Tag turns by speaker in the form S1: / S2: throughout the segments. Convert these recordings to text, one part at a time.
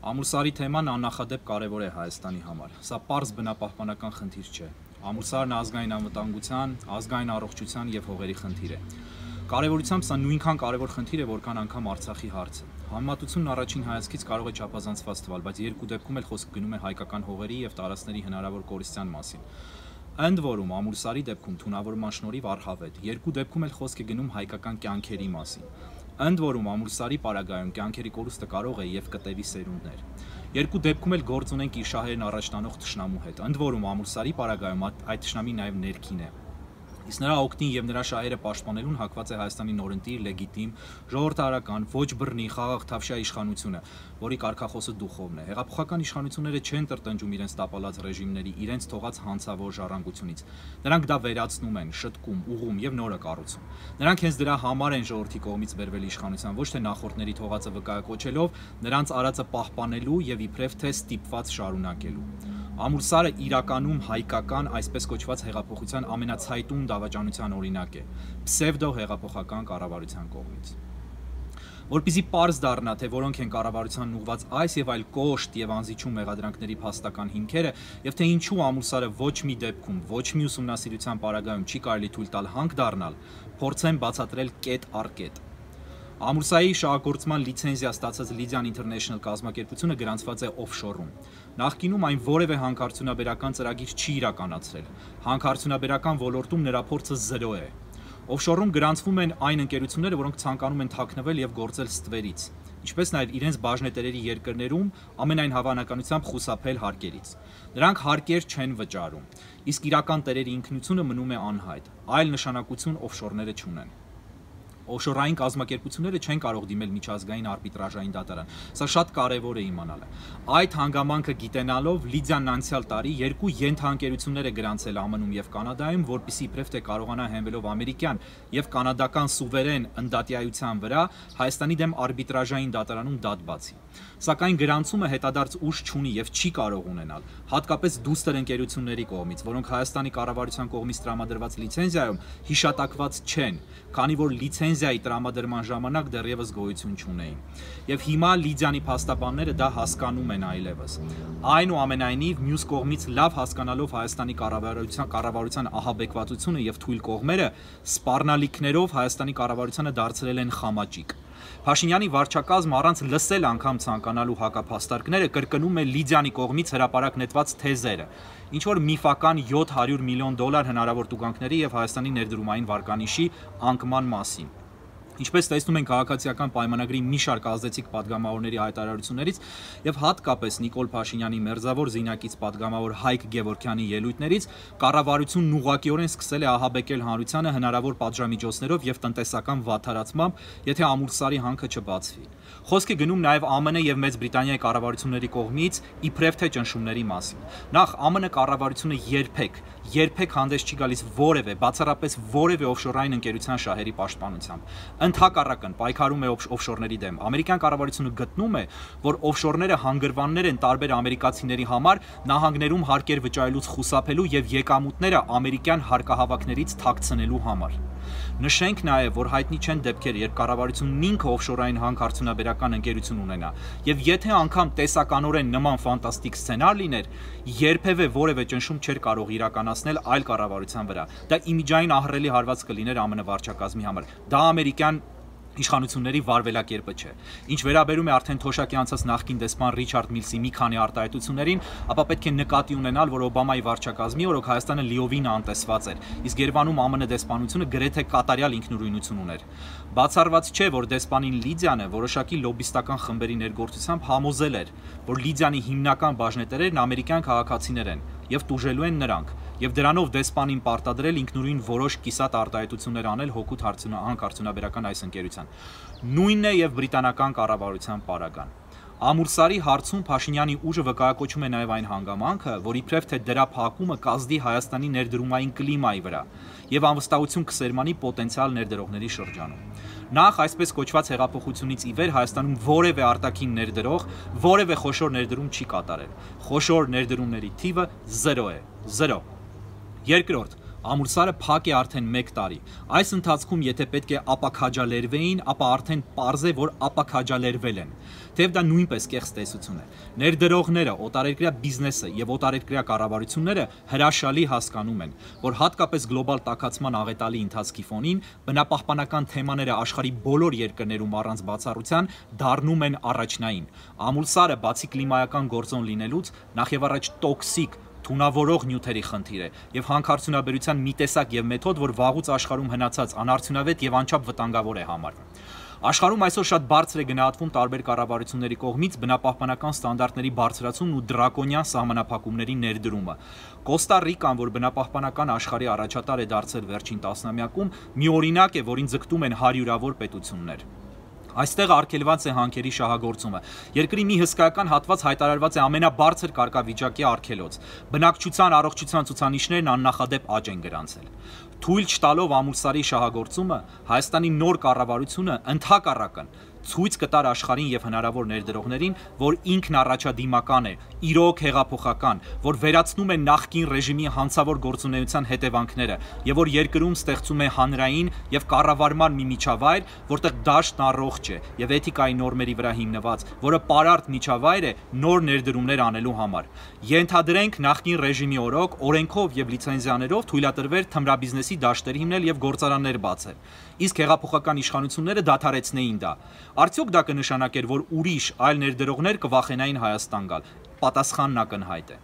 S1: Ամուրսարի թեման աննախադեպ կարևոր է Հայաստանի համար։ Սա པարզ բնապահպանական խնդիր չէ։ Ամուրսարն ազգային անվտանգության, ազգային առողջության եւ հողերի խնդիր է։ Կարևորությամբ սա նույնքան կարևոր խնդիր է, որքան անգամ Արցախի հարցը։ Համատությունն առաջին հայացքից կարող է չափազանցված թվալ, բայց երկու դեպքում էլ խոսք գնում է հայկական հողերի եւ տարածքների հնարավոր կորստյան մասին։ Ընդ որում Ամուրսարի դեպքում թունավորման շնորհիվ առհավետ, երկու դեպքում էլ խոսք է գնում հայկական կյանքերի մասին։ Ընդ որում ամուրսարի պարագայում կյանքերի կորուստը կարող է եւ կտևի սերունդներ։ Երկու դեպքում էլ գործ ունենք իշահերն առաջ տանող ճշնամու հետ։ Ընդ որում ամուրսարի պարագայում այդ ճշնամի նաեւ ներքին է իսկ նրա օգնին եւ նրա շահերը պաշտպանելուն հակված է Հայաստանի նորընտիր լեգիտիմ ժողովրդարական ոչ բռնի խաղաղ թավշյա իշխանությունը, որի կարգախոսը դուխովն է։ Հեղափոխական իշխանությունները չեն տրտնջում իրենց տապալած ռեժիմների, իրենց թողած հանցավոր ժառանգությունից։ Նրանք դա վերացնում են, շտկում, ուղում եւ նորը կառուցում։ Նրանք հենց դրա համար են ժողովրդի կողմից վերվել իշխանության, ոչ թե նախորդների թողածը վկայակոչելով, նրանց արածը պահպանելու եւ իբրև թե ստիպված շարունակելու։ Ամուրսարը իրականում հայկական այսպես կոչված հեղափոխության ամենացայտուն դավաճանության օրինակ է պսևդո հեղափոխական կառավարության կողմից որpիսի པարզ դառնա թե որոնք են կառավարության ուղված այս եւ այլ կոշտ եւ անզիջում մեղադրանքների փաստական հիմքերը եւ թե ինչու ամուսարը ոչ մի դեպքում ոչ մի ուսումնասիրության պարագայում չի կարելի թույլ տալ հանք դառնալ փորձեն բացատրել կետ առ կետ Ամուրսայի շահագործման լիցենզիա ստացած Lydian International կազմակերպությունը գրանցված է օֆշորում։ Նախկինում այն որևէ հանքարդյունաբերական ծրագիր չի իրականացրել։ Հանքարդյունաբերական ոլորտում նրա փորձը 0 է։ Օֆշորում գրանցվում են այն ընկերությունները, որոնք ցանկանում են թաքնվել եւ գործել ստվերից, ինչպես նաեւ իրենց բաժնետերերի երկրներում ամենայն հավանականությամբ խուսափել հարկերից։ Նրանք հարկեր չեն վճարում, իսկ իրական տերերի ինքնությունը մնում է անհայտ։ Այլ նշանակություն օֆշորները չունեն օֆշորային կազմակերպությունները չեն կարող դիմել միջազգային արբիտրաժային դատարան։ Սա շատ կարևոր է իմանալը։ Այդ հանգամանքը գիտենալով Լիդիան անցյալ տարի երկու ենթանկերություններ է գրանցել ԱՄՆ-ում եւ Կանադայում, որpիսի իբրև թե կարողանա հենվելով ամերիկյան եւ կանադական սուվերեն ընդդատիայության վրա Հայաստանի դեմ արբիտրաժային դատարանում դատ բացի։ Սակայն գրանցումը հետադարձ ուժ չունի եւ չի կարող ունենալ, հատկապես դուստր ընկերությունների կողմից, որոնք Հայաստանի կառավարության կողմից տրամադրված լիցենզիայում հիշատակված չեն, քանի որ լիցենզիայի տրամադրման ժամանակ դեռևս գոյություն չունեին։ Եվ հիմա Լիդիանի փաստաբանները դա հասկանում են այլևս։ Այնուամենայնիվ մյուս կողմից լավ հասկանալով Հայաստանի կառավարության կառավարության ահաբեկվածությունը եւ թույլ կողմերը սպառնալիքներով Հայաստանի կառավարությանը դարձրել են խամաճիկ։ Փաշինյանի վարչակազմը առանց լսել անգամ ցանկանալու հակափաստարկները կրկնում է Լիդիանի կողմից հրաապարակ նետված թեզերը, ինչ որ միֆական 700 միլիոն դոլար հնարավոր տուգանքների եւ Հայաստանի ներդրումային վարկանիշի անկման մասին։ Ինչպես տեսնում են քաղաքացիական պայմանագրի մի շարք ազդեցիկ падգամավորների հայտարարություններից եւ հատկապես Նիկոլ Փաշինյանի մերձավոր զինակից падգամավոր Հայկ Գևորքյանի ելույթներից կառավարությունն ուղղակիորեն սկսել է ահաբեկել հանրությանը հնարավոր պատժամիջոցներով եւ տնտեսական վաթարացմամբ, եթե ամուլսարի հանքը չբացվի։ Խոսքի գնում նաեւ ԱՄՆ եւ Մեծ Բրիտանիայի կառավարությունների կողմից իբրև թե ճնշումների մասին։ Նախ ԱՄՆ կառավարությունը երբեք երբեք հանդես չի գալիս որևէ, բացառապես որևէ օֆշորային ընկերության շահերի պաշտպանությամբ։ Ընթակառակն պայքարում է օֆշորների դեմ։ Ամերիկյան կառավարությունը գտնում է, որ օֆշորները հանգրվաններ են տարբեր ամերիկացիների համար նահանգներում հարկեր վճարելուց խուսափելու եւ եկամուտները ամերիկյան հարկահավաքներից թաքցնելու համար։ Նշենք նաև, որ հայտնի չեն դեպքեր, երբ կառավարությունն ինքը օֆշորային հանքարդյունաբերական ընկերություն ունենա, եւ եթե անգամ տեսականորեն նման ֆանտաստիկ սցենար լիներ, երբևէ որևէ ճնշում չէր կարող իրականացնել այլ կառավարության վրա։ Դա իմիջային ահռելի հարված կլիներ ԱՄՆ վարչակազմի համար։ Դա ամերիկյան իշխանությունների վարվելակերպը չէ։ Ինչ վերաբերում է արդեն թոշակի անցած նախկին դեսպան Ռիչարդ Միլսի մի քանի արտահայտություններին, ապա պետք է նկատի ունենալ, որ Օբամայի վարչակազմի օրոք Հայաստանը լիովին անտեսված էր, իսկ Երևանում ԱՄՆ դեսպանությունը գրեթե կատարյալ ինքնուրույնություն ուներ։ Բացառված չէ, որ դեսպանին Լիդիանը որոշակի լոբիստական խմբերի ներգործությամբ համոզել էր, որ Լիդիանի հիմնական բաժնետերերն ամերիկյան քաղաքացիներ են եւ տուժելու են նրանք եւ դրանով դեսպանին պարտադրել ինքնուրույն որոշ կիսատ արտահայտություններ անել հոգուտ հարցունահանք այս ընկերության։ Նույնն է եւ բրիտանական կառավարության պարագան։ Ամուրսարի հարցում Փաշինյանի ուժը վկայակոչում է նաև այն հանգամանքը, որ իբրև թե դրա փակումը կազդի Հայաստանի ներդրումային կլիմայի վրա եւ անվստահություն կսերմանի պոտենցիալ ներդրողների շրջանում։ Նախ այսպես կոչված հեղափոխությունից ի վեր Հայաստանում որևէ արտաքին ներդրող, որևէ խոշոր ներդրում չի կատարել։ Խոշոր ներդրումների թիվը 0 է, 0։ Երկրորդ, Ամուրսարը փակ է արդեն 1 տարի։ Այս ընթացքում եթե պետք է ապակաջալերվեին, ապա արդեն པարզ է, որ ապակաջալերվել են։ Թեև դա նույնպես կեղծ տեսություն է։ Ներդրողները, օտարերկրյա բիզնեսը եւ օտարերկրյա կառավարությունները հրաշալի հասկանում են, որ հատկապես գլոբալ տակածման աղետալի ընթացքի ֆոնին բնապահպանական թեմաները աշխարի բոլոր երկրներում առանց բացառության դառնում են առաջնային։ Ամուլսարը բացի կլիմայական գործոն լինելուց նախ եւ առաջ տոքսիկ թունավորող նյութերի խնդիր է եւ հանքարդյունաբերության մի տեսակ եւ մեթոդ, որ վաղուց աշխարհում հնացած անարդյունավետ եւ անչափ վտանգավոր է համարվում։ Աշխարհում այսօր շատ բարձր է գնահատվում տարբեր կառավարությունների կողմից բնապահպանական ստանդարտների բարձրացումն ու դրակոնյան սահմանափակումների ներդրումը։ Կոստա Ռիկան, որ բնապահպանական աշխարհի առաջատար է դարձել վերջին տասնամյակում, մի օրինակ է, որին ձգտում են հարյուրավոր պետություններ։ Այստեղ արգելված է հանքերի շահագործումը։ Երկրի մի հսկայական հատված հայտարարված է ամենաբարձր կարգավիճակի արգելոց։ Բնակչության առողջության ցուցանիշներն աննախադեպ աճ են գրանցել։ Թույլ չտալով ամուսարի շահագործումը Հայաստանի նոր կառավարությունը ընդհակառակն ցույց կտար աշխարհին եւ հնարավոր ներդրողներին, որ ինքն առաջադիմական է, իրոք հեղափոխական, որ վերացնում է նախկին ռեժիմի հանցավոր գործունեության հետևանքները եւ որ երկրում ստեղծում է հանրային եւ կառավարման մի միջավայր, որտեղ դաշտն առողջ է եւ էթիկայի նորմերի վրա հիմնված, որը պարարտ միջավայր է նոր ներդրումներ անելու համար։ Ենթադրենք նախկին ռեժիմի օրոք օրենքով եւ լիցենզիաներով թույլատրվեր թմրաբիզնեսի դաշտեր հիմնել եւ գործարաններ բացել իսկ հեղափոխական իշխանությունները դադարեցնեին դա։ Արդյոք դա կնշանակեր, որ ուրիշ այլ ներդրողներ կվախենային Հայաստան գալ։ Պատասխանն ակնհայտ է։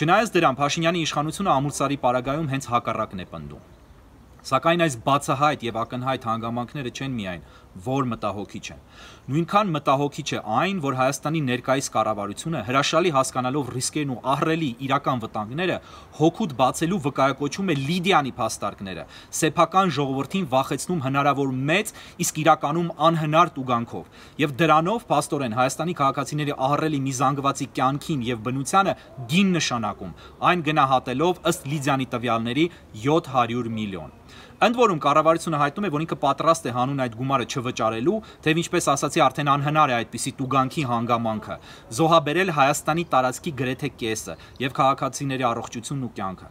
S1: Չնայած դրան Փաշինյանի իշխանությունը ամուսարի պարագայում հենց հակառակն է պնդում։ Սակայն այս բացահայտ եւ ակնհայտ հանգամանքները չեն միայն որ մտահոգիչ են։ Նույնքան մտահոգիչ է այն, որ Հայաստանի ներկայիս կառավարությունը հրաշալի հասկանալով ռիսկերն ու ահռելի իրական վտանգները հոգուտ բացելու վկայակոչում է Լիդիանի փաստարկները, սեփական ժողովրդին վախեցնում հնարավոր մեծ, իսկ իրականում անհնար տուգանքով։ Եվ դրանով փաստորեն Հայաստանի քաղաքացիների ահռելի մի զանգվածի կյանքին եւ բնությանը գին նշանակում, այն գնահատելով ըստ Լիդիանի տվյալների 700 միլիոն։ Ընդ որում կառավարությունը հայտնում է, որ ինքը պատրաստ է հանուն այդ գումարը չվճարելու, թեև ինչպես ասացի, արդեն անհնար է այդպիսի տուգանքի հանգամանքը։ Զոհաբերել Հայաստանի տարածքի գրեթե կեսը եւ քաղաքացիների առողջությունն ու կյանքը։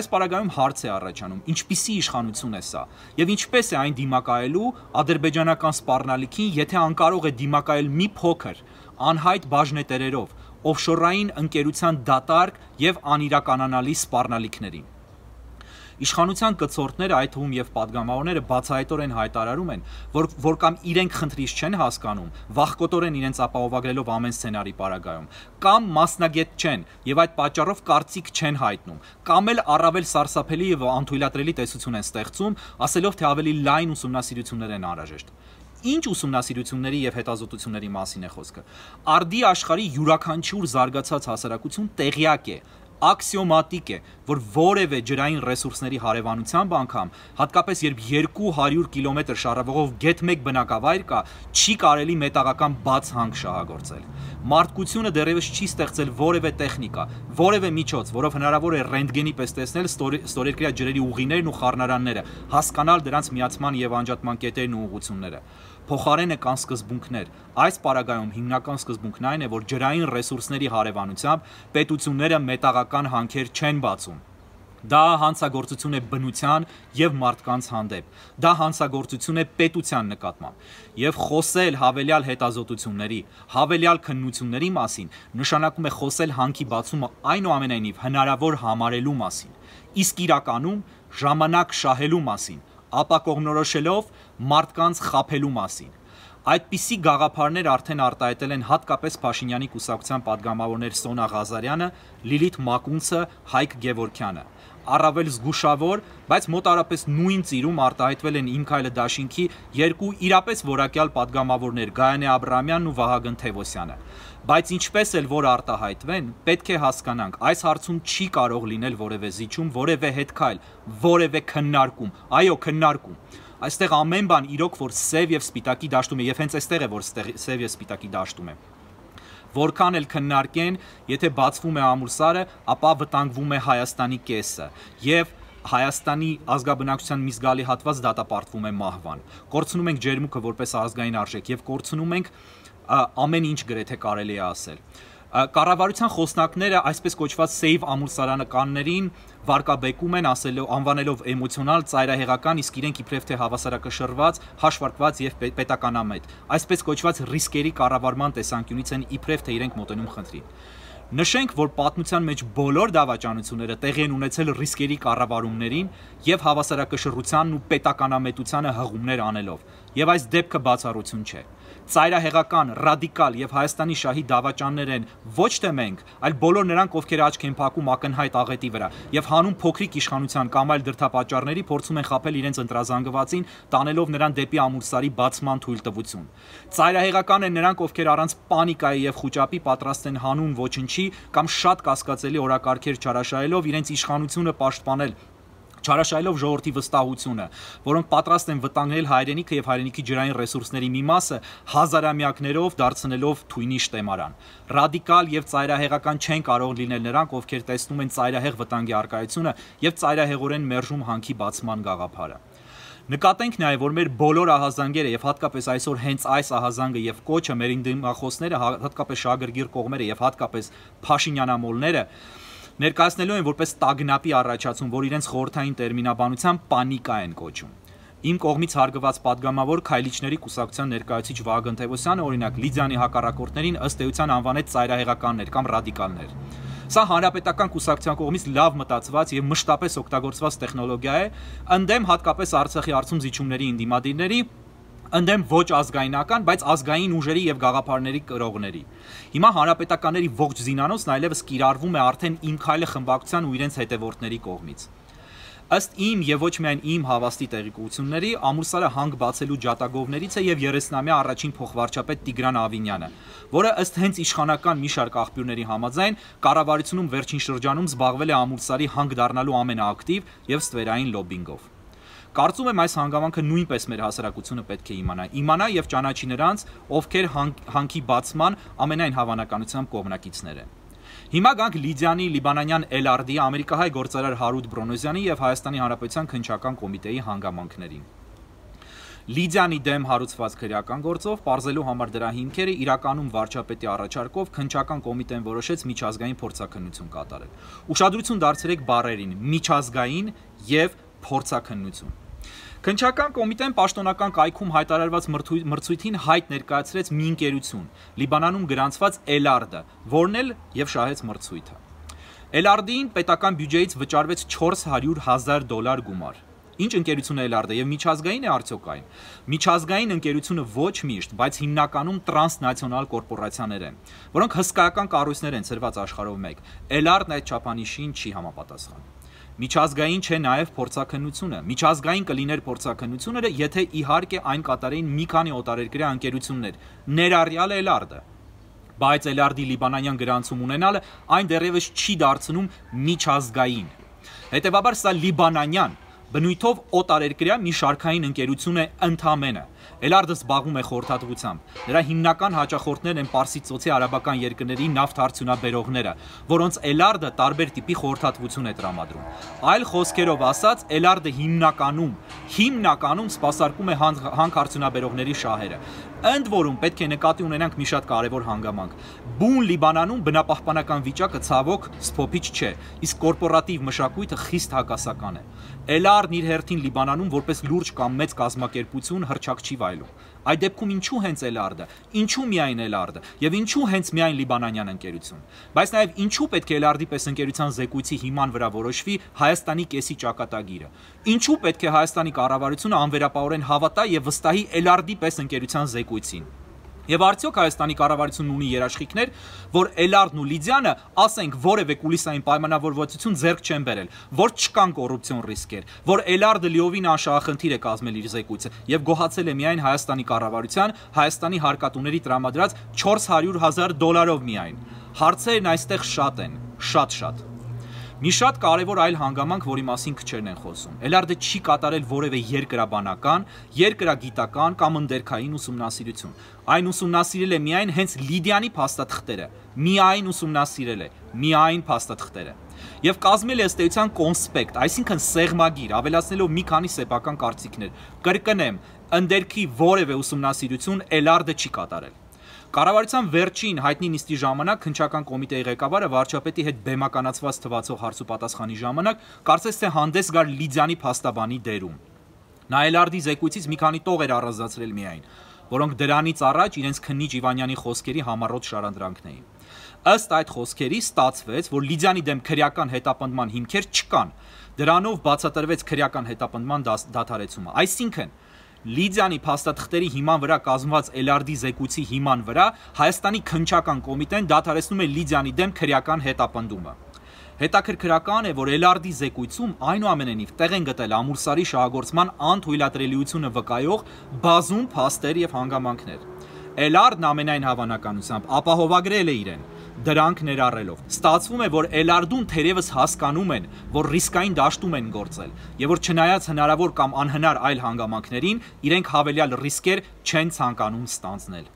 S1: Այս պարագայում հարց է առաջանում. ինչպիսի իշխանություն է սա եւ ինչպես է այն դիմակայելու ադրբեջանական սպառնալիքին, եթե անկարող է դիմակայել մի փոքր անհայտ բաժնետերերով, օֆշորային ընկերության դատարկ եւ անիրականանալի սպառնալիքներին։ Իշխանության կցորդները, այդ թվում եւ падգամավորները բացահայտորեն հայտարարում են, որ որ կամ իրենք խնդրից չեն հասկանում, վախկոտորեն իրենց ապահովագրելով ամեն սցենարի պարագայում, կամ մասնագետ չեն եւ այդ պատճառով կարծիք չեն հայտնում, կամ էլ առավել սարսափելի եւ անթույլատրելի տեսություն են ստեղծում, ասելով թե ավելի լայն ուսումնասիրություններ են անհրաժեշտ ինչ ուսումնասիրությունների եւ հետազոտությունների մասին է խոսքը։ Արդի աշխարի յուրաքանչյուր զարգացած հասարակություն տեղյակ է աքսիոմատիկ է, որ որևէ ջրային ռեսուրսների հարևանությամբ անգամ, հատկապես երբ 200 կիլոմետր շարավողով գետ 1 բնակավայր կա, չի կարելի մետաղական բաց հանք շահագործել։ Մարդկությունը դեռևս չի ստեղծել որևէ տեխնիկա, որևէ միջոց, որով հնարավոր է ռենտգենի պես տեսնել ստորերկրյա ջրերի ուղիներն ու խառնարանները, հասկանալ դրանց միացման եւ անջատման կետերն ու ուղությունները փոխարենը կան սկզբունքներ։ Այս պարագայում հիմնական սկզբունքն այն է, որ ջրային ռեսուրսների հարևանությամբ պետությունները մետաղական հանքեր չեն բացում։ Դա հանցագործություն է բնության եւ մարդկանց հանդեպ։ Դա հանցագործություն է պետության նկատմամբ։ Եվ խոսել հավելյալ հետազոտությունների, հավելյալ քննությունների մասին նշանակում է խոսել հանքի բացումը այնուամենայնիվ հնարավոր համարելու մասին։ Իսկ իրականում ժամանակ շահելու մասին, ապա կողմնորոշելով մարդկանց խափելու մասին։ Այդպիսի գաղափարներ արդեն արտահայտել են հատկապես Փաշինյանի կուսակցության падգամավորներ Սոնա Ղազարյանը, Լիլիթ Մակունցը, Հայկ Գևորքյանը առավել զգուշավոր, բայց մոտարապես նույն ծիրում արտահայտվել են Իմ քայլը դաշինքի երկու իրապես որակյալ падգամավորներ Գայանե Աբրամյանն ու Վահագն Թևոսյանը։ Բայց ինչպես էլ որ արտահայտվեն, պետք է հասկանանք, այս հարցում չի կարող լինել որևէ զիջում, որևէ հետքայլ, որևէ քննարկում, այո, քննարկում։ Այստեղ ամեն բան իրոք որ սև եւ սպիտակի դաշտում է, եւ հենց այստեղ է որ սև եւ սպիտակի դաշտում է որքան էլ քննարկեն, եթե բացվում է ամուրսարը, ապա վտանգվում է Հայաստանի կեսը եւ Հայաստանի ազգաբնակչության մի զգալի հատված դատապարտվում է մահվան։ Կորցնում ենք ջերմուկը որպես ազգային արժեք եւ կորցնում ենք ամեն ինչ գրեթե կարելի է ասել։ Կառավարության խոսնակները այսպես կոչված save ամուսարանականներին վարկաբեկում են ասելով անվանելով էմոցիոնալ ծայրահեղական, իսկ իրենք իբրև թե հավասարակշռված, հաշվարկված եւ պետականամետ։ Այսպես կոչված ռիսկերի կառավարման տեսանկյունից են իբրև թե իրենք մոտենում խնդրին։ Նշենք, որ պատմության մեջ բոլոր դավաճանությունները տեղի են ունեցել ռիսկերի կառավարումներին եւ հավասարակշռությանն ու պետականամետությանը հղումներ անելով, եւ այս դեպքը բացառություն չէ ծայրահեղական, ռադիկալ եւ Հայաստանի շահի դավաճաններ են ոչ թե մենք, այլ բոլոր նրանք, ովքեր աչք են փակում ակնհայտ աղետի վրա եւ հանուն փոքրիկ իշխանության կամ այլ դրդապատճառների փորձում են խაფել իրենց ընտրազանգվածին, տանելով նրան դեպի ամուրսարի բացման թույլտվություն։ Ծայրահեղական են նրանք, ովքեր առանց պանիկայի եւ խոճապի պատրաստ են հանուն ոչնչի կամ շատ կասկածելի օրակարգեր չարաշահելով իրենց իշխանությունը պաշտպանել չարաշահելով ժողովրդի վստահությունը, որոնք պատրաստ են վտանգել հայրենիքը եւ հայրենիքի ջրային ռեսուրսների մի մասը հազարամյակներով դարձնելով թույնի շտեմարան։ Ռադիկալ եւ ծայրահեղական չեն կարող լինել նրանք, ովքեր տեսնում են ծայրահեղ վտանգի արկայությունը եւ ծայրահեղորեն մերժում հանքի բացման գաղափարը։ Նկատենք նաև, որ մեր բոլոր ահազանգերը եւ հատկապես այսօր հենց այս ահազանգը եւ կոչը մեր ինդիմախոսները, հատկապես շագրգիռ կողմերը եւ հատկապես Փաշինյանամոլները Ներկայացնելու են որպես տագնապի առաջացում, որ իրենց խորթային տերմինաբանությամբ պանիկա են կոչում։ Իմ կողմից հարգված падգամավոր Քայլիչների կուսակցության ներկայացիչ Վահագն Թևոսյանը օրինակ Լիդյանի հակառակորդներին ըստ էության անվանեց ծայրահեղականներ կամ ռադիկալներ։ Սա հանրապետական կուսակցության կողմից լավ մտածված եւ մշտապես օգտագործված տեխնոլոգիա է, ընդդեմ հատկապես Արցախի արցում զիջումների ինդիմադիրների ընդդեմ ոչ ազգայնական, բայց ազգային ուժերի եւ գաղափարների կրողների։ Հիմա հանրապետականների ողջ զինանոցն այլևս կիրառվում է արդեն իմ քայլը խմբակցության ու իրենց հետևորդների կողմից։ Ըստ իմ եւ ոչ միայն իմ հավաստի տեղեկությունների, Ամուրսարը հանգ բացելու ջատագովներից է եւ 30-ամյա առաջին փոխվարչապետ Տիգրան Ավինյանը, որը ըստ հենց իշխանական մի շարք աղբյուրների համաձայն կառավարությունում վերջին շրջանում զբաղվել է Ամուրսարի հանգ դառնալու ամենաակտիվ եւ ստվերային լոբինգով։ Կարծում եմ այս հանգամանքը նույնպես մեր հասարակությունը պետք է իմանա։ Իմանա եւ ճանաչի նրանց, ովքեր հանքի բացման ամենայն հավանականությամբ կողմնակիցներ են։ Հիմա գանք Լիդիանի Լիբանանյան LRD ամերիկահայ գործարար Հարութ Բրոնոզյանի եւ Հայաստանի Հանրապետության քնչական կոմիտեի հանգամանքներին։ Լիդիանի դեմ հարուցված քրեական գործով parzելու համար դրա հիմքերը իրականում վարչապետի առաջարկով քնչական կոմիտեն որոշեց միջազգային փորձակնություն կատարել։ Ուշադրություն դարձրեք բառերին՝ միջազգային եւ փորձակնություն։ Քնչական կոմիտեն պաշտոնական կայքում հայտարարված մրցույթին հայտ ներկայացրեց մի ընկերություն՝ Լիբանանում գրանցված Elard-ը, որն էլ եւ շահեց մրցույթը։ Elard-ին պետական բյուջեից վճարվեց 400 000 դոլար գումար։ Ինչ ընկերություն է Elard-ը եւ միջազգային է արդյոք այն։ Միջազգային ընկերությունը ոչ միշտ, բայց հիմնականում տրանսնացիոնալ կորպորացիաներ են, որոնք հսկայական կառույցներ են ծրված աշխարհով մեկ։ Elard-ն այդ չափանիշին չի համապատասխանում։ Միջազգային չէ նաև փորձակնությունը։ Միջազգային կլիներ փորձակնությունները, եթե իհարկե այն կատարեին մի քանի օտարերկրյա ընկերություններ, ներառյալ Էլարդը։ Բայց Էլարդի լիբանանյան գրանցում ունենալը այն դեռևս չի դարձնում միջազգային։ Հետևաբար սա լիբանանյան բնույթով օտարերկրյա մի շարքային ընկերություն է ընդամենը։ Էլարդը զբաղվում է խորհրդատվությամբ։ Նրա հիմնական հաճախորդներն են Պարսից ծոցի արաբական երկրների նավթ արդյունաբերողները, որոնց Էլարդը տարբեր տիպի խորհրդատվություն է տրամադրում։ Այլ խոսքերով ասած, Էլարդը հիմնականում հիմնականում սպասարկում է հանք արդյունաբերողների շահերը։ Ընդ որում պետք է նկատի ունենանք մի շատ կարևոր հանգամանք։ Բուն Լիբանանում բնապահպանական վիճակը ցավոք սփոփիչ չէ, իսկ կորպորատիվ մշակույթը խիստ հակասական է։ Էլարն իր հերթին Լիբանանում որպես լուրջ կամ մեծ կազմակերպություն հրճակ չի վայելում։ Այդ դեպքում ինչու հենց Էլարդը, ինչու միայն Էլարդը եւ ինչու հենց միայն Լիբանանյան ընկերություն։ Բայց նաեւ ինչու պետք է Էլարդի պես ընկերության զեկույցի հիման վրա որոշվի Հայաստանի կեսի ճակատագիրը։ Ինչու պետք է Հայաստանի կառավարությունը անվերապահորեն հավատա եւ վստահի Էլարդի պես ընկերության զեկույցին։ Եվ արդյոք Հայաստանի կառավարությունն ունի երաշխիքներ, որ Էլարդն ու Լիդիանը, ասենք, որևէ կուլիսային պայմանավորվածություն ձեռք չեն բերել, որ չկան կոռուպցիոն ռիսկեր, որ Էլարդը լիովին անշահախնդիր է կազմել իր զեկույցը եւ գոհացել է միայն Հայաստանի կառավարության, Հայաստանի հարկատուների տրամադրած 400 000 դոլարով միայն։ Հարցերն այստեղ շատ են, շատ-շատ։ Մի շատ կարևոր այլ հանգամանք, որի մասին քչերն են խոսում։ Էլարդը չի կատարել որևէ երկրաբանական, երկրագիտական կամ ընդերքային ուսումնասիրություն։ Այն ուսումնասիրել է միայն հենց Լիդիանի փաստաթղթերը։ Միայն ուսումնասիրել է, միայն փաստաթղթերը եւ կազմել է ըստ էության կոնսպեկտ, այսինքն սեղմագիր, ավելացնելով մի քանի սեփական կարծիքներ։ Կրկնեմ, ընդերքի որևէ ուսումնասիրություն Էլարդը չի կատարել։ Կառավարության վերջին հայտնի նիստի ժամանակ քնչական կոմիտեի ղեկավարը վարչապետի հետ բեմականացված թվացող հարցու պատասխանի ժամանակ կարծես թե հանդես գար Լիդիանի փաստաբանի դերում։ Նա Էլարդի զեկույցից մի քանի տող էր առանձնացրել միայն, որոնք դրանից առաջ իրենց քննիչ Իվանյանի խոսքերի համառոտ շարադրանքն էին։ Ըստ այդ խոսքերի ստացվեց, որ Լիդիանի դեմ քրեական հետապնդման հիմքեր չկան։ Դրանով բացատրվեց քրեական հետապնդման դադարեցումը։ Այսինքն Լիդիանի փաստաթղթերի հիման վրա կազմված Էլարդի զեկույցի հիման վրա Հայաստանի քնչական կոմիտեն դադարեցնում է Լիդիանի դեմ քրեական հետապնդումը։ Հետաքրքրական է, որ Էլարդի զեկույցում այնուամենայնիվ տեղ են գտել ամուրսարի շահագործման անթույլատրելիությունը վկայող բազում փաստեր եւ հանգամանքներ։ Էլարդն ամենայն հավանականությամբ ապահովագրել է իրեն, դրանք ներառելով։ Ստացվում է, որ Էլարդուն թերևս հասկանում են, որ ռիսկային դաշտում են գործել, եւ որ չնայած հնարավոր կամ անհնար այլ հանգամանքներին, իրենք հավելյալ ռիսկեր չեն ցանկանում ստանձնել։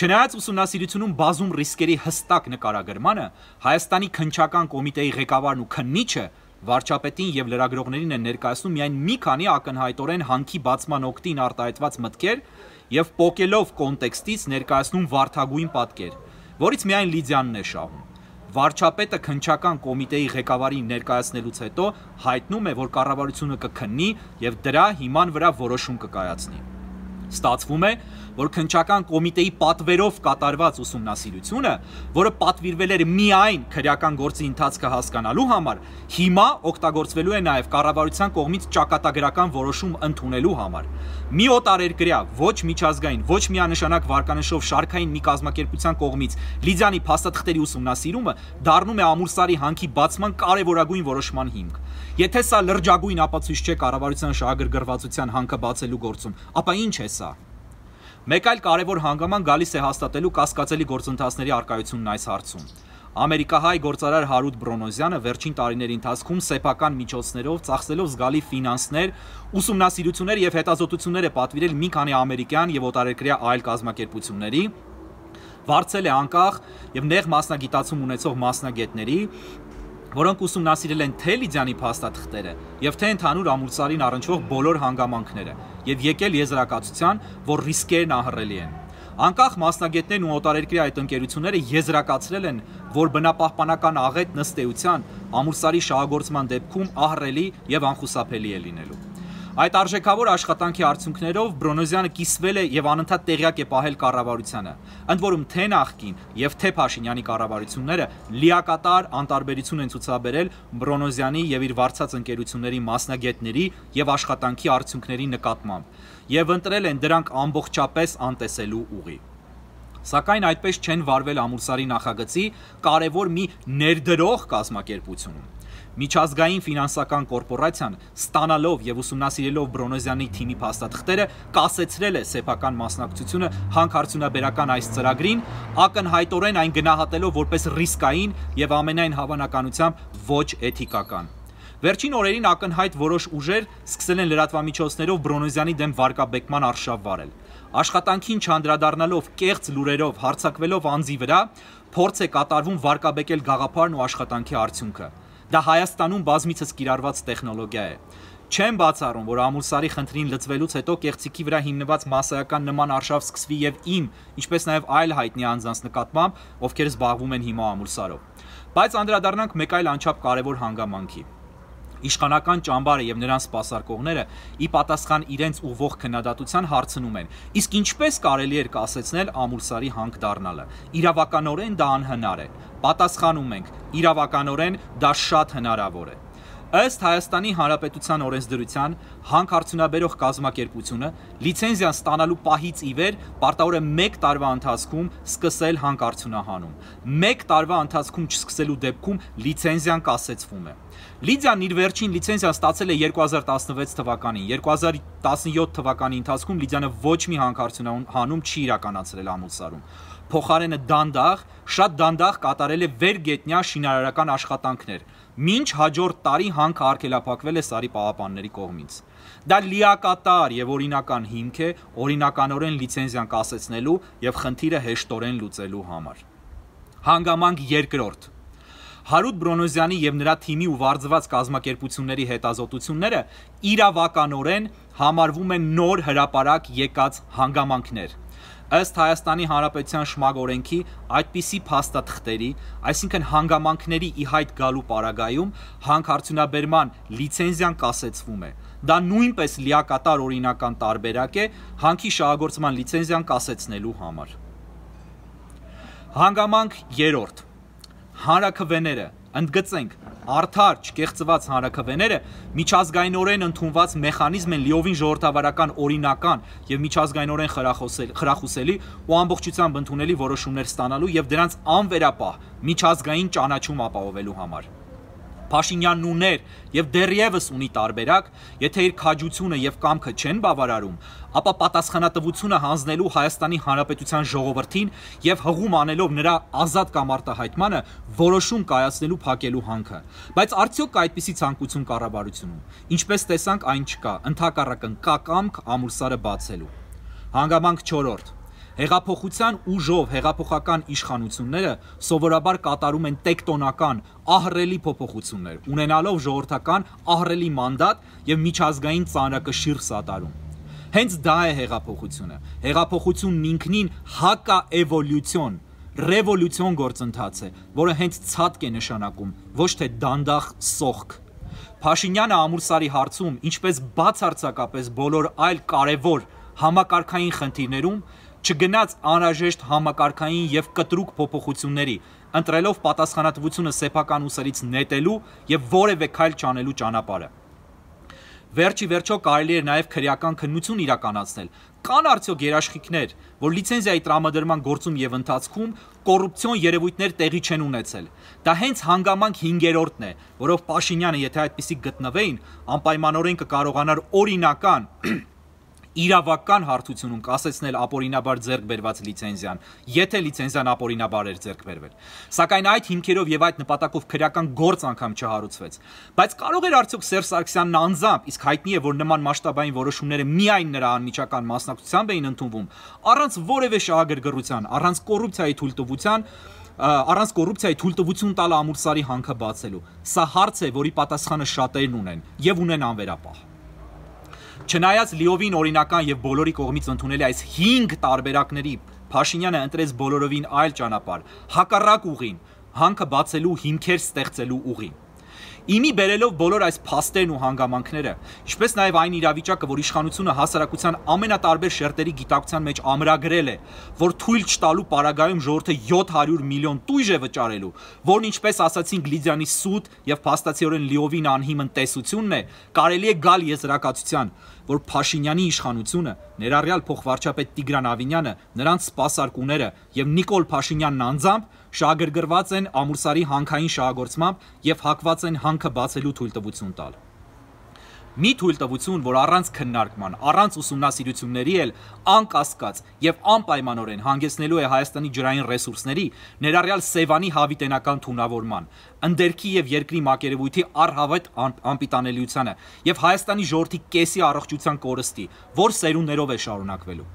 S1: Չնայած ուսումնասիրությունում բազում ռիսկերի հստակ նկարագրմանը, Հայաստանի քնչական կոմիտեի ղեկավարն ու քննիչը վարչապետին եւ լրագրողներին են ներկայացնում միայն մի քանի ակնհայտորեն հանքի բացման օկտին արտահայտված մտքեր եւ պոկելով կոնտեքստից ներկայացնում վարթագույն պատկեր որից միայն Լիդիանն է շահում։ Վարչապետը քնչական կոմիտեի ղեկավարին ներկայացնելուց հետո հայտնում է, որ կառավարությունը կքննի եւ դրա հիման վրա որոշում կկայացնի։ Ստացվում է, որ քնչական կոմիտեի պատվերով կատարված ուսումնասիրությունը, որը պատվիրվել էր միայն քրեական գործի ընթացքը հասկանալու համար, հիմա օգտագործվելու է նաև կառավարության կողմից ճակատագրական որոշում ընդունելու համար։ Մի օտարերկրյա, ոչ միջազգային, ոչ միանշանակ վարկանշով շարքային մի կազմակերպության կողմից Լիդիանի փաստաթղթերի ուսումնասիրումը դառնում է ամուրսարի հանքի բացման կարևորագույն որոշման հիմք։ Եթե սա լրջագույն ապացույց չէ կառավարության շահագրգռվածության հանքը բացելու գործում, ապա ինչ է սա։ Մեկ այլ կարևոր հանգաման գալիս է հաստատելու կասկածելի գործընթացների արկայությունն այս հարցում։ Ամերիկահայ գործարար Հարութ Բրոնոզյանը վերջին տարիների ընթացքում սեփական միջոցներով ծախսելով զգալի ֆինանսներ, ուսումնասիրություններ եւ հետազոտություններ է պատվիրել մի քանի ամերիկյան եւ օտարերկրյա այլ կազմակերպությունների, վարձել է անկախ եւ նեղ մասնագիտացում ունեցող մասնագետների, որոնք ուսումնասիրել են թե Լիդիանի փաստաթղթերը եւ թե ընդհանուր ամուրսարին առնչվող բոլոր հանգամանքները եւ եկել եզրակացության, որ ռիսկերն ահռելի են։ Անկախ մասնագետներն ու օտարերկրյա այդ ընկերությունները եզրակացրել են, որ բնապահպանական աղետ նստեության ամուրսարի շահագործման դեպքում ահռելի եւ անխուսափելի է լինելու։ Այդ արժեքավոր աշխատանքի արդյունքներով Բրոնոզյանը կիսվել է եւ անընդհատ տեղյակ է պահել կառավարությանը։ Ընդ որում թե նախկին եւ թե Փաշինյանի կառավարությունները լիակատար անտարբերություն են ցուցաբերել Բրոնոզյանի եւ իր վարչած ընկերությունների մասնագետների եւ աշխատանքի արդյունքների նկատմամբ եւ ընտրել են դրանք ամբողջապես անտեսելու ուղի։ Սակայն այդպես չեն վարվել Ամուրսարի նախագծի կարևոր մի ներդրող կազմակերպությունում։ Միջազգային ֆինանսական կորպորացիան ստանալով եւ ուսումնասիրելով Բրոնոզյանի թիմի փաստաթղթերը կասեցրել է սեփական մասնակցությունը հանքարդյունաբերական այս ծրագրին, ակնհայտորեն այն գնահատելով որպես ռիսկային եւ ամենայն հավանականությամբ ոչ էթիկական։ Վերջին օրերին ակնհայտ որոշ ուժեր սկսել են լրատվամիջոցներով Բրոնոզյանի դեմ վարկաբեկման արշավ վարել։ Աշխատանքին չանդրադառնալով կեղծ լուրերով հարցակվելով անձի վրա, փորձ է կատարվում վարկաբեկել գաղափարն ու աշխատանքի արդյունքը։ Դա Հայաստանում բազմիցս կիրառված տեխնոլոգիա է։ Չեմ բացառում, որ ամուսարի խնդրին լծվելուց հետո կեղծիքի վրա հիմնված massայական նման արշավ սկսվի եւ իմ, ինչպես նաեւ այլ հայտնի անձանց նկատմամբ, ովքեր զբաղվում են հիմա ամուսարով։ Բայց անդրադառնանք մեկ այլ անչափ կարևոր հանգամանքի Իշխանական ճամբարը եւ նրան սпасարկողները ի պատասխան իրենց ուղվող քննադատության հարցնում են. իսկ ինչպես կարելի էր կասեցնել Ամուլսարի հանք դառնալը։ Իրավականորեն դա անհնար է։ Պատասխանում ենք. իրավականորեն դա շատ հնարավոր է։ Ըստ Հայաստանի Հանրապետության օրենսդրության հանքարդյունաբերող կազմակերպությունը լիցենզիան ստանալու պահից ի վեր պարտավոր է 1 տարվա ընթացքում սկսել հանքարդյունահանում։ 1 տարվա ընթացքում չսկսելու դեպքում լիցենզիան կասեցվում է։ Լիդիան իր վերջին լիցենզիան ստացել է 2016 թվականին։ 2017 թվականի ընթացքում Լիդիանը ոչ մի հանքարդյունահանում չի իրականացրել ամուսարում փոխարենը դանդաղ, շատ դանդաղ կատարել է վերգետնյա շինարարական աշխատանքներ, մինչ հաջորդ տարի հանքը արգելափակվել է Սարի պահապանների կողմից։ Դա լիակատար եւ օրինական հիմք է օրինականորեն լիցենզիան կասեցնելու եւ խնդիրը հեշտորեն լուծելու համար։ Հանգամանք երկրորդ Հարութ Բրոնոզյանի եւ նրա թիմի ու վարձված կազմակերպությունների հետազոտությունները իրավականորեն համարվում են նոր հրաապարակ եկած հանգամանքներ ըստ Հայաստանի Հանրապետության շմագ օրենքի այդպիսի փաստաթղթերի, այսինքն հանգամանքների ի հայտ գալու պարագայում հանքարդյունաբերման լիցենզիան կասեցվում է։ Դա նույնպես լիակատար օրինական տարբերակ է հանքի շահագործման լիցենզիան կասեցնելու համար։ Հանգամանք 3. Հանրակվեները ընդգծենք արդար չկեղծված հանրակվեները միջազգայինորեն ընդունված մեխանիզմ են լիովին ժողովրդավարական օրինական եւ միջազգայինորեն խրախուսելի ու ամբողջությամբ ընդունելի որոշումներ ստանալու եւ դրանց անվերապահ միջազգային ճանաչում ապահովելու համար։ Փաշինյանն ուներ եւ դեռևս ունի տարբերակ, եթե իր քաջությունը եւ կամքը չեն բավարարում, ապա պատասխանատվությունը հանձնելու Հայաստանի Հանրապետության ժողովրդին եւ հղում անելով նրա ազատ կամ արտահայտմանը որոշում կայացնելու փակելու հանքը։ Բայց արդյոք կա այդպիսի ցանկություն կառավարությունում։ Ինչպես տեսանք, այն չկա։ Ընթակառակն կա կամք ամուրսարը բացելու։ Հանգամանք 4 Հեղափոխության ուժով հեղափոխական իշխանությունները սովորաբար կատարում են տեկտոնական, ահռելի փոփոխություններ, ունենալով ժողովրդական ահռելի մանդատ եւ միջազգային ծանրակշիռ սատարում։ Հենց դա է հեղափոխությունը։ Հեղափոխությունն ինքնին հակաէվոլյուցիոն, ռևոլյուցիոն գործընթաց է, որը հենց ցածկ է նշանակում, ոչ թե դանդաղ սոխք։ Փաշինյանը ամուրսարի հարցում, ինչպես բացարձակապես բոլոր այլ կարևոր համակարգային խնդիրներում չգնաց անհրաժեշտ համակարգային եւ կտրուկ փոփոխությունների, ընտրելով պատասխանատվությունը սեփական ուսերից նետելու եւ որևէ քայլ չանելու ճանապարհը։ Վերջի վերջո կարելի է նաև քրեական քննություն իրականացնել։ Կան արդյոք երաշխիքներ, որ լիցենզիայի տրամադրման գործում եւ ընթացքում կոռուպցիոն երևույթներ տեղի չեն ունեցել։ Դա հենց հանգամանք 5-րդն է, որով Պաշինյանը, եթե այդպիսի գտնվեին, անպայմանորեն կկարողանար օրինական իրավական հարթությունում կասեցնել ապօրինաբար ձեռք բերված լիցենզիան, եթե լիցենզիան ապօրինաբար էր ձեռք բերվել։ Սակայն այդ հիմքերով եւ այդ նպատակով քրեական գործ անգամ չհարուցվեց։ Բայց կարող էր արդյոք Սերժ Սարգսյանն անձամբ, իսկ հայտնի է, որ նման մասշտաբային որոշումները միայն նրա անմիջական մասնակցությամբ էին ընդունվում, առանց որևէ շահագրգռության, առանց կոռուպցիայի թույլտվության, առանց կոռուպցիայի թույլտվություն տալ ամուրսարի հանքը բացելու։ Սա հարց է, որի պատասխանը շատերն ունեն եւ ունեն անվերապահ։ Չնայած լիովին օրինական եւ բոլորի կողմից ընդունելի այս 5 տարբերակների Փաշինյանը ընտրեց բոլորովին այլ ճանապարհ, հակառակ ուղին, հանքը բացելու հիմքեր ստեղծելու ուղին։ Իմի բերելով բոլոր այս փաստերն ու հանգամանքները, ինչպես նաև այն իրավիճակը, որ իշխանությունը հասարակության ամենատարբեր շերտերի գիտակցության մեջ ամրագրել է, որ թույլ չտալու պարագայում ժողովրդը 700 միլիոն տույժ է վճարելու, որն ինչպես ասացին Գլիդյանի սուտ եւ փաստացիորեն լիովին անհիմն տեսությունն է, կարելի է գալ եզրակացության, որ Փաշինյանի իշխանությունը, ներառյալ փոխվարչապետ Տիգրան Ավինյանը, նրանց սպասարկուները եւ Նիկոլ Փաշինյանն անձամբ շահագրգռված են ամուրսարի հանքային շահագործմամբ եւ հակված են հանքը բացելու թույլտվություն տալ։ Մի թույլտվություն, որ առանց քննարկման, առանց ուսումնասիրությունների էլ անկասկած եւ անպայմանորեն հանգեցնելու է Հայաստանի ջրային ռեսուրսների, ներառյալ Սևանի հավիտենական թունավորման, ընդերքի եւ երկրի մակերևույթի առհավետ անպիտանելիությանը եւ Հայաստանի ժողովրդի կեսի առողջության կորստի, որ սերունդներով է շարունակվելու։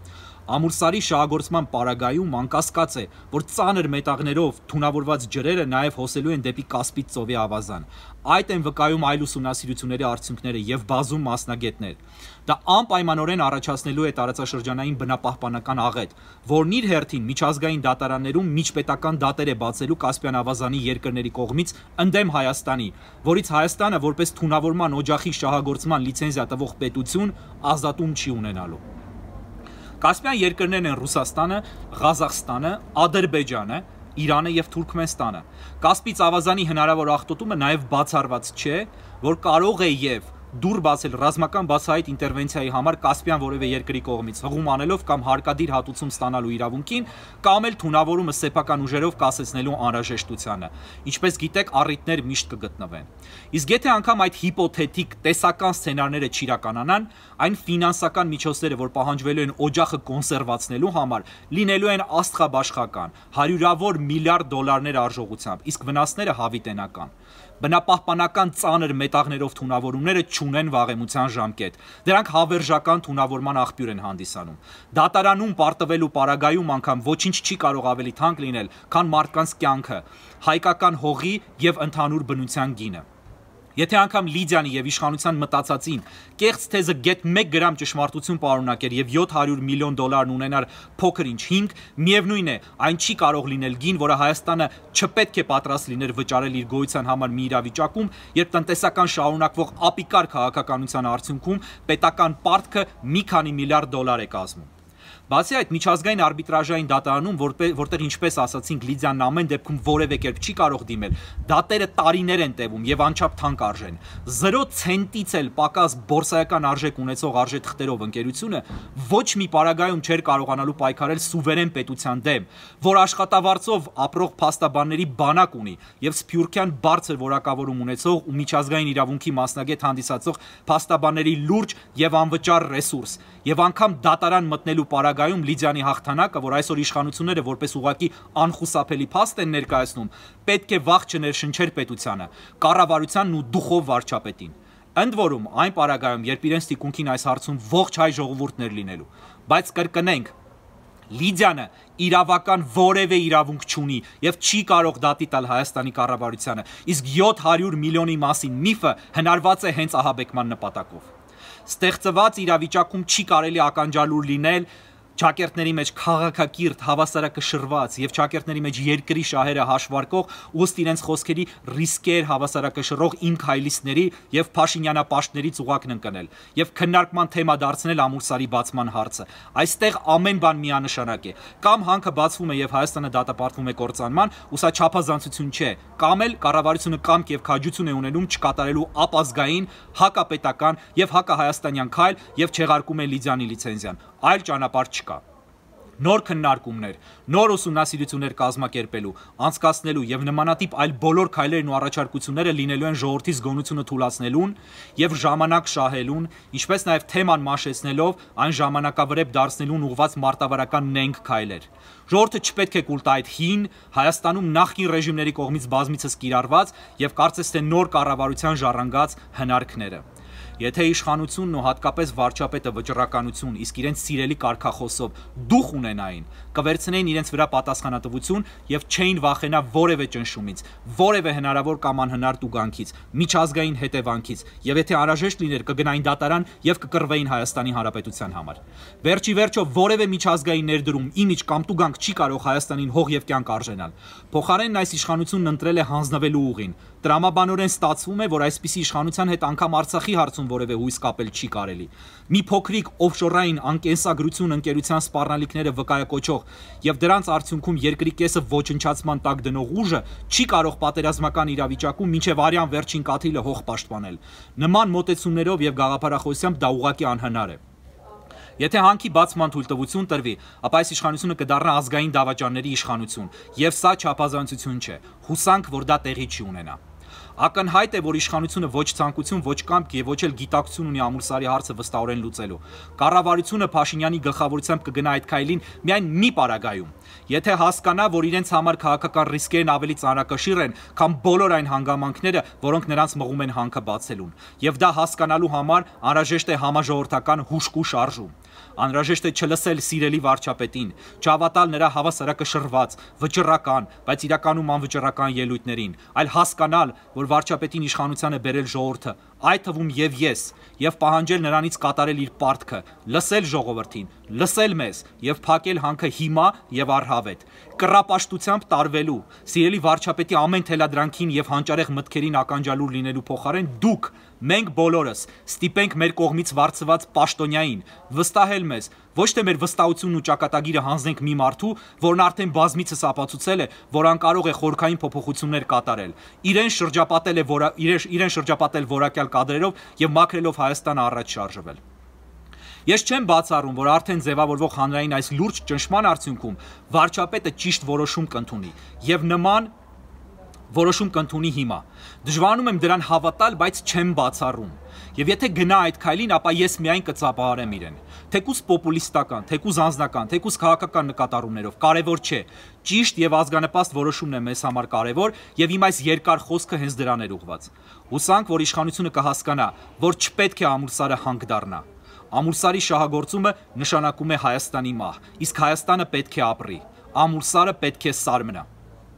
S1: Ամուրսարի շահագործման պարագայում անկասկած է, որ ծանր մետաղներով թունավորված ջրերը նաև հոսելու են դեպի Կասպից ծովի ավազան։ Այդ են վկայում այլ ուսումնասիրությունների արդյունքները եւ բազում մասնագետներ։ Դա անպայմանորեն առաջացնելու է տարածաշրջանային բնապահպանական աղետ, որն իր հերթին միջազգային դատարաններում միջպետական դատեր է բացելու Կասպյան ավազանի երկրների կողմից ընդդեմ Հայաստանի, որից Հայաստանը որպես թունավորման օջախի շահագործման լիցենզիա տվող պետություն ազատում չի ունենալու։ Կասպյան երկրներն են Ռուսաստանը, Ղազախստանը, Ադրբեջանը, Իրանը եւ Թուրքմենստանը։ Կասպից ավազանի հնարավոր աղտոտումը նաեւ բացառված չէ, որ կարող է եւ դուր բացել ռազմական բացահայտ ինտերվենցիայի համար Կասպյան որևէ երկրի կողմից հղում անելով կամ հարկադիր հատուցում ստանալու իրավունքին կամ էլ թունավորումը սեփական ուժերով կասեցնելու անհրաժեշտությանը ինչպես գիտեք առիթներ միշտ կգտնվեն իսկ եթե անգամ այդ հիպոթետիկ տեսական սցենարները չիրականանան այն ֆինանսական միջոցները որ պահանջվելու են օջախը կոնսերվացնելու համար լինելու են աստղաբաշխական հարյուրավոր միլիարդ դոլարներ արժողությամբ իսկ վնասները հավիտենական բնապահպանական ծանր մետաղներով թունավորումները չունեն վաղեմության ժամկետ։ Դրանք հավերժական թունավորման աղբյուր են հանդիսանում։ Դատարանում պարտվելու պարագայում անգամ ոչինչ չի կարող ավելի թանկ լինել, քան մարդկանց կյանքը, հայկական հողի եւ ընդհանուր բնության գինը։ Եթե անգամ Լիդիանի եւ իշխանության մտածածին կեղծ թեզը գետ 1 գրամ ճշմարտություն պարունակեր եւ 700 միլիոն դոլարն ունենար փոքր ինչ 5, միևնույն է, այն չի կարող լինել գին, որը Հայաստանը չպետք է պատրաստ լիներ վճարել իր գոյության համար մի իրավիճակում, երբ տնտեսական շարունակվող ապիկար քաղաքականության արդյունքում պետական պարտքը մի քանի միլիարդ դոլար է կազմում։ Բացի այդ, միջազգային արբիտրաժային դատարանում, որտեղ ինչպես ասացինք, Լիդիան ամեն դեպքում որևէ կերպ չի կարող դիմել, դատերը տարիներ են տևում եւ անչափ թանկ արժեն։ 0 ցենտից էլ պակաս բորսայական արժեք ունեցող արժեթղթերով ընկերությունը ոչ մի պարագայում չէր կարողանալու պայքարել սուվերեն պետության դեմ, որ աշխատավարձով ապրող փաստաբանների բանակ ունի եւ Սփյուռքյան բարձր որակավորում ունեցող ու միջազգային իրավունքի մասնագետ հանդիսացող փաստաբանների լուրջ եւ անվճար ռեսուրս եւ անգամ դատարան մտնելու պարագայում պարագայում Լիդիանի հաղթանակը, որ այսօր իշխանությունները որպես ուղակի անխուսափելի փաստ են ներկայացնում, պետք է վաղ չներշնչեր պետությանը, կառավարությանն ու դուխով վարչապետին։ Ընդ որում, այն պարագայում, երբ իրենց տիկունքին այս հարցում ողջ հայ ժողովուրդներ լինելու, բայց կրկնենք, Լիդիանը իրավական որևէ իրավունք չունի եւ չի կարող դատի տալ Հայաստանի կառավարությանը։ Իսկ 700 միլիոնի մասին միֆը հնարված է հենց ահաբեկման նպատակով։ Ստեղծված իրավիճակում չի կարելի ականջալուր լինել ճակերտների մեջ քաղաքակիրթ հավասարակշռված եւ ճակերտների մեջ երկրի շահերը հաշվարկող ուստ իրենց խոսքերի ռիսկեր հավասարակշռող ինք հայլիսների եւ Փաշինյանապաշտների ծուղակն ընկնել եւ քննարկման թեմա դարձնել ամուրսարի բացման հարցը այստեղ ամեն բան միանշանակ է կամ հանքը բացվում է եւ Հայաստանը դատապարտվում է կործանման ու սա չափազանցություն չէ կամ էլ կառավարությունը կամք եւ քաջություն է ունենում չկատարելու ապազգային հակապետական եւ հակահայաստանյան քայլ եւ չեղարկում է Լիդիանի լիցենզիան այլ ճանապարհ չկա նոր քննարկումներ, նոր ուսումնասիրություններ կազմակերպելու, անցկացնելու եւ նմանատիպ այլ բոլոր քայլերն ու առաջարկությունները լինելու են ժողովրդի զգոնությունը թույլատնելուն եւ ժամանակ շահելուն, ինչպես նաեւ թեման մաշեցնելով այն ժամանակավրեպ դարձնելուն ուղված մարտավարական նենք քայլեր։ Ժողովուրդը չպետք է կուլ տա այդ հին Հայաստանում նախկին ռեժիմների կողմից բազմիցս կիրառված եւ կարծես թե նոր կառավարության ժառանգած հնարքները։ Եթե իշխանությունն ու հատկապես վարչապետը վճռականություն, իսկ իրենց սիրելի կարկախոսով դուխ ունենային, կվերցնեին իրենց վրա պատասխանատվություն եւ չէին վախենա որևէ ճնշումից, որևէ հնարավոր կամ անհնար տուգանքից, միջազգային հետևանքից եւ եթե անհրաժեշտ լիներ կգնային դատարան եւ կկռվեին Հայաստանի Հանրապետության համար։ Վերջի վերջո որևէ միջազգային ներդրում, իմիջ կամ տուգանք չի կարող Հայաստանին հող եւ կյանք արժենալ։ Փոխարենն այս իշխանությունն ընտրել է հանձնվելու ուղին։ Տրամաբանորեն ստացվում է, որ այսպիսի իշխանության հետ անգամ Արցախի հարցում որևէ հույս կապել չի կարելի։ Մի փոքրիկ օֆշորային անկենսագրություն ընկերության սպառնալիքները վկայակոչող եւ դրանց արդյունքում երկրի կեսը ոչնչացման տակ դնող ուժը չի կարող պատերազմական իրավիճակում մինչեւ արյան վերջին կաթիլը հող պաշտպանել։ Նման մոտեցումներով եւ գաղափարախոսությամբ դա ուղղակի անհնար է։ Եթե հանքի բացման թույլտվություն տրվի, ապա այս իշխանությունը կդառնա ազգային դավաճանների իշխանություն, եւ սա չափազանցություն չէ։ Հուսանք, որ դա տեղի չի ունենա։ Ակնհայտ է, որ իշխանությունը ոչ ցանկություն, ոչ կամք եւ ոչ էլ գիտակցություն ունի Ամուրսարի հարցը վստահորեն լուծելու։ Կառավարությունը Փաշինյանի գլխավորությամբ կգնա այդ քայլին միայն մի պարագայում։ Եթե հասկանա, որ իրենց համար քաղաքական ռիսկերն ավելի ծանրակշիռ են, քան բոլոր այն հանգամանքները, որոնք նրանց մղում են հանքը բացելուն։ Եվ դա հասկանալու համար անհրաժեշտ է համաժողովրդական հուշկու շարժում։ Անհրաժեշտ է չլսել սիրելի վարչապետին, չհավատալ նրա հավասարակշռված, վճռական, բայց իրականում անվճռական ելույթներին, այլ հասկանալ, որ վարչապետին իշխանության է բերել ժողովուրդը, այդ թվում եւ ես, եւ պահանջել նրանից կատարել իր պարտքը, լսել ժողովրդին, լսել մեզ եւ փակել հանքը հիմա եւ առհավետ։ Կռապաշտությամբ տարվելու, սիրելի վարչապետի ամեն թելադրանքին եւ հանճարեղ մտքերին ականջալուր լինելու փոխարեն դուք մենք բոլորս ստիպենք մեր կողմից վարձված պաշտոնյային վստահել մեզ ոչ թե մեր վստահությունն ու ճակատագիրը հանձնենք մի մարդու, որն արդեն բազմիցս ապացուցել է, որ անկարող է խորքային փոփոխություններ կատարել։ Իրեն շրջապատել է իրեն, իրեն շրջապատել որակյալ կադրերով եւ մաքրելով Հայաստանը առաջ շարժվել։ Ես չեմ բացառում, որ արդեն ձևավորվող հանրային այս լուրջ ճնշման արդյունքում վարչապետը ճիշտ որոշում կընդունի եւ նման որոշում կընդունի հիմա։ Դժվարանում եմ դրան հավատալ, բայց չեմ բացառում։ Եվ եթե գնա այդ քայլին, ապա ես միայն կծապահարեմ իրեն։ Թեկուզ պոպուլիստական, թեկուզ անձնական, թեկուզ քաղաքական նկատառումներով, կարևոր չէ։ Ճիշտ եւ ազգանպաստ որոշումն է մեզ համար կարևոր եւ իմ այս երկար խոսքը հենց դրան էր ուղված։ Հուսանք, որ իշխանությունը կհասկանա, որ չպետք է ամուրսարը հանք դառնա։ Ամուրսարի շահագործումը նշանակում է Հայաստանի մահ, իսկ Հայաստանը պետք է ապրի։ Ամուրսարը պետք է սար մնա։